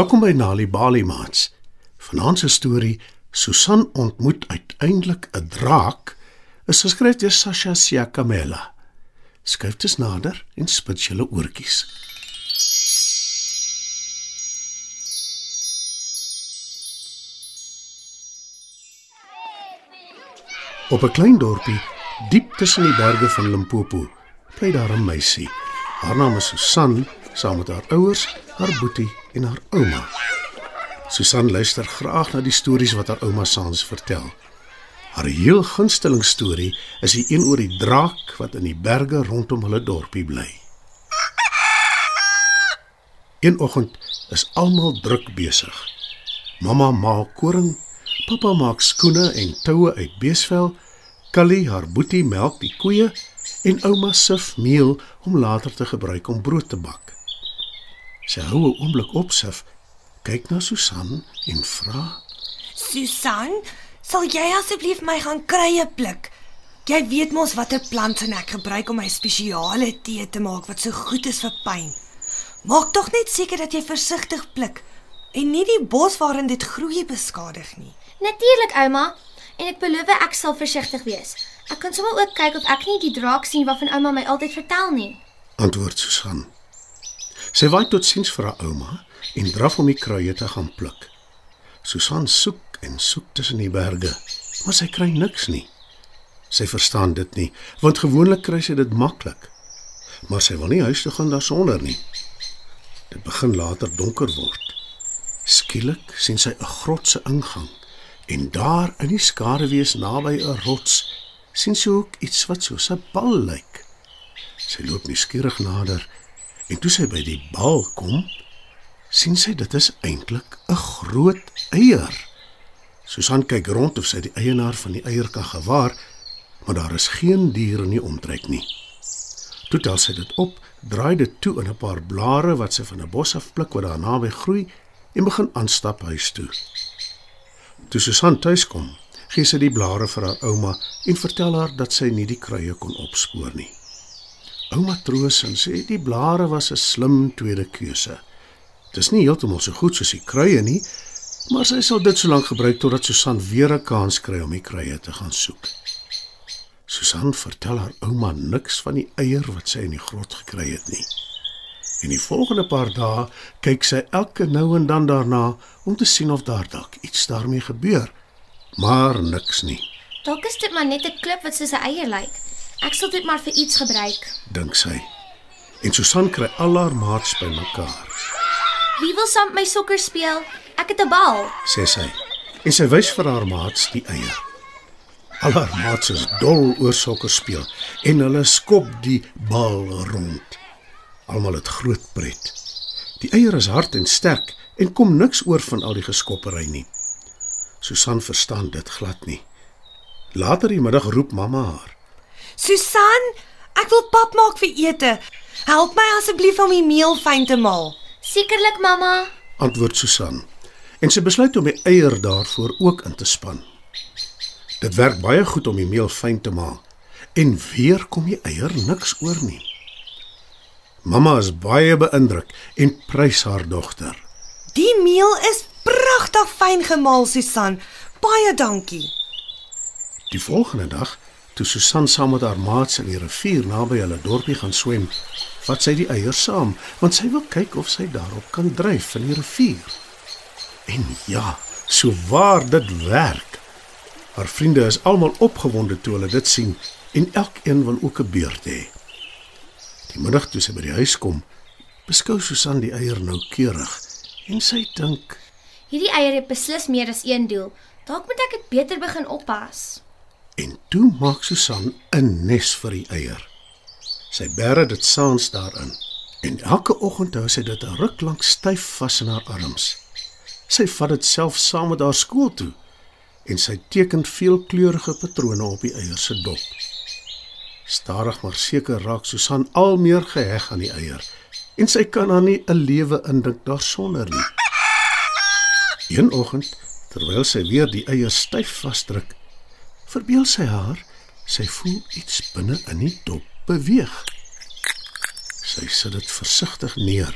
Welkom by Nali Bali Mats. Vanaand se storie Susan ontmoet uiteindelik 'n draak is geskryf deur Sasha Siakamela. Skryf dit nader en spit julle oortjies. Op 'n klein dorpie diep tussen die berge van Limpopo bly daar 'n meisie. Haar naam is Susan, saam met haar ouers, haar boetie en haar ouma. Susan luister graag na die stories wat haar ouma Sans vertel. Haar heel gunsteling storie is die een oor die draak wat in die berge rondom hulle dorpie bly. Een oggend is almal druk besig. Mamma maak koring, pappa maak skoene en toue uit beesvel, Callie haar boetie melk die koeie en ouma sif meel om later te gebruik om brood te bak. Sy hou 'n oomblik op sif, kyk na Susan en vra: Susan, sal jy asseblief my gaan krye pluk? Jy weet mos watter plante ek gebruik om my spesiale tee te maak wat so goed is vir pyn. Maak tog net seker dat jy versigtig pluk en nie die bos waarin dit groei beskadig nie. Natuurlik, ouma. En ek beloof ek sal versigtig wees. Ek kan sommer ook kyk of ek nie die draak sien waarvan ouma my altyd vertel nie. Antwoord Susan. Sy waai tot siens vir haar ouma en draf om die kruie te gaan pluk. Susan soek en soek tussen die berge, maar sy kry niks nie. Sy verstaan dit nie, want gewoonlik kry sy dit maklik. Maar sy wil nie huis toe gaan daarsonder nie. Dit begin later donker word. Skielik sien sy 'n grot se ingang en daar in die skaduwees naby 'n rots sien sy ook iets wat soos 'n bal lyk. Sy loop nuuskierig nader en toe sy by die bal kom, sien sy dit is eintlik 'n groot eier. Susan kyk rond of sy die eienaar van die eier kan gewaar, maar daar is geen dier in die omtrek nie. Toe tel sy dit op, draai dit toe in 'n paar blare wat sy van 'n bos af pluk wat daar naby groei en begin aanstap huis toe. Toe Susan tuis kom, gee sy die blare vir haar ouma en vertel haar dat sy nie die kruie kon opspoor nie. Ouma troos en sê die blare was 'n slim tweede keuse. Dis nie heeltemal so goed soos die kruie nie, maar sy sal dit solank gebruik totdat Susan weer 'n kans kry om die kruie te gaan soek. Susan vertel haar ouma niks van die eier wat sy in die grot gekry het nie. En die volgende paar dae kyk sy elke nou en dan daarna om te sien of daar dalk iets daarmee gebeur, maar niks nie, Dalk is dit maar net 'n klip wat soos 'n eier lyk. Ek sal dit maar vir iets gebruik. dink sy. En Susan kry al haar maats bymekaar, Wie wil saam met my sokker speel? Ek het 'n bal. sê sy. En sy wys vir haar maats die eier. Al haar maats is dol oor sokker speel en hulle skop die bal rond. Almal het groot pret. Die eier is hard en sterk en kom niks oor van al die geskoppery nie. Susan verstaan dit glad nie. Later die middag roep mamma haar. Susan, ek wil pap maak vir ete. Help my asseblief om die meel fyn te maal. Sekerlik, mamma. antwoord Susan. En sy besluit om die eier daarvoor ook in te span. Dit werk baie goed om die meel fyn te maal en weer kom die eier niks oor nie. Mamma is baie beïndruk en prys haar dogter. Die meel is pragtig fyn gemaal, Susan. Baie dankie. Die volgende dag, toe Susan saam met haar maats in die rivier naby hulle dorpie gaan swem, vat sy die eier saam, want sy wil kyk of sy daarop kan dryf in die rivier. En ja, so waar dit werk. Haar vriende is almal opgewonde toe hulle dit sien en elkeen wil ook 'n beurt hê. Die middag toe sy by die huis kom, beskou Susan die eier noukeurig en sy dink Hierdie eier het beslis meer as een doel. Dalk moet ek dit beter begin oppas. En toe maak Susan 'n nes vir die eier. Sy bære dit saans daarin en elke oggend hou sy dit 'n ruk lank styf vas in haar arms. Sy vat dit self saam met haar skool toe en sy teken veelkleurige patrone op die eier se dop. Stadig maar seker raak Susan al meer geheg aan die eier en sy kan haar nie 'n lewe indink daarsonder nie. Een oggend, terwyl sy weer die eier styf vasdruk, verbeel sy haar sy voel iets binne in die dop beweeg. Sy sit dit versigtig neer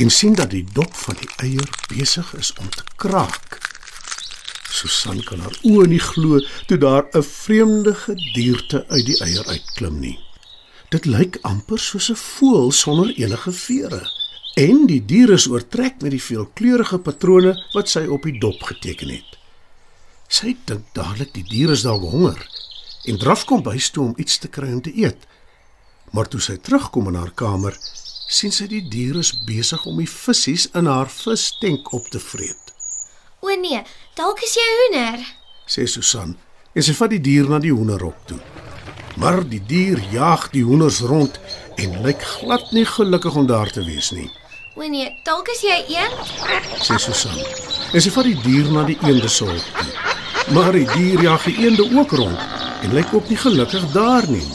en sien dat die dop van die eier besig is om te kraak. Susan kan haar oë nie glo toe daar 'n vreemde gedierte uit die eier uitklim nie. Dit lyk amper soos 'n voël sonder enige vere. En die dier is oortrek met die veelkleurige patrone wat sy op die dop geteken het. Sy dink dadelik die dier is dalk honger en draf kom bys toe om iets te kry om te eet. Maar toe sy terugkom in haar kamer, sien sy die dier is besig om die visse in haar vistenk op te vreet. O nee, dalk is jy hoender. Sê Susan en sy vat die dier na die hoenderhok toe. Maar die dier jaag die hoenders rond en lyk glad nie gelukkig om daar te wees nie. O nee, dalk is jy eend. sê Susan. En sy vat die dier na die eende se hok toe. Maar die dier jag die eende ook rond en lyk ook nie gelukkig daar nie,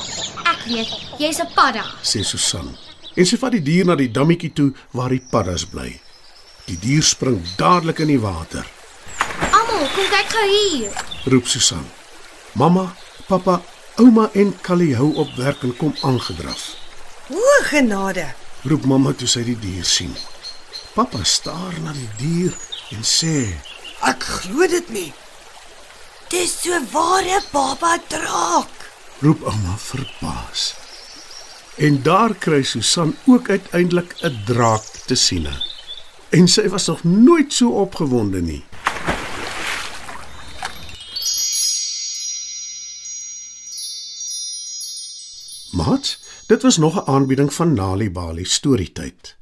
Ek weet, jy's 'n padda. sê Susan. En sy vat die dier na die dammetjie toe waar die paddas bly. Die dier spring dadelik in die water, Almal, kom kyk gou hier. roep Susan. Mamma, pappa, ouma en Callie hou op werk en kom aangedraf. O, genade. Roep mamma toe sy die dier sien. Pappa staar na die dier en sê: Ek glo dit nie. Dis so ware baba draak. roep ouma verbaas. En daar kry Susan ook uiteindelik 'n draak te sien. En sy was nog nooit so opgewonde nie. Mat, dit was nog 'n aanbieding van Nali Bali storietyd.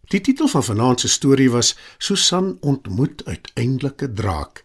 Die titel van vanaand se storie was Susan ontmoet uiteindelik 'n draak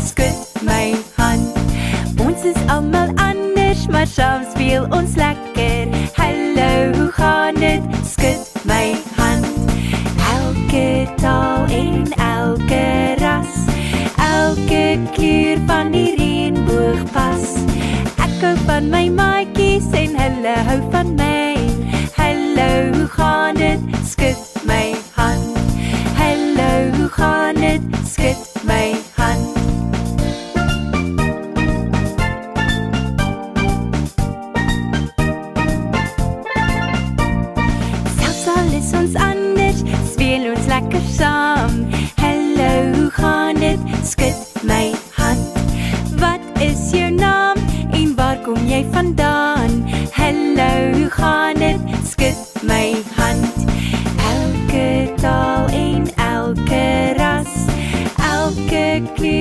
Skud my hand. Ons is almal anders, maar soms speel ons lekker. Hallo, hoe gaan dit? Skud my hand. Elke taal en elke ras. Elke kleur van die reënboog pas. Ek hou van my maatjies en hulle hou van sal is ons anders, speel ons lekker saam. Hallo, hoe gaan dit? Skud my hand. Wat is jou naam en waar kom jy vandaan? Hallo, hoe gaan dit? Skud my hand. Elke taal en elke ras, elke kleur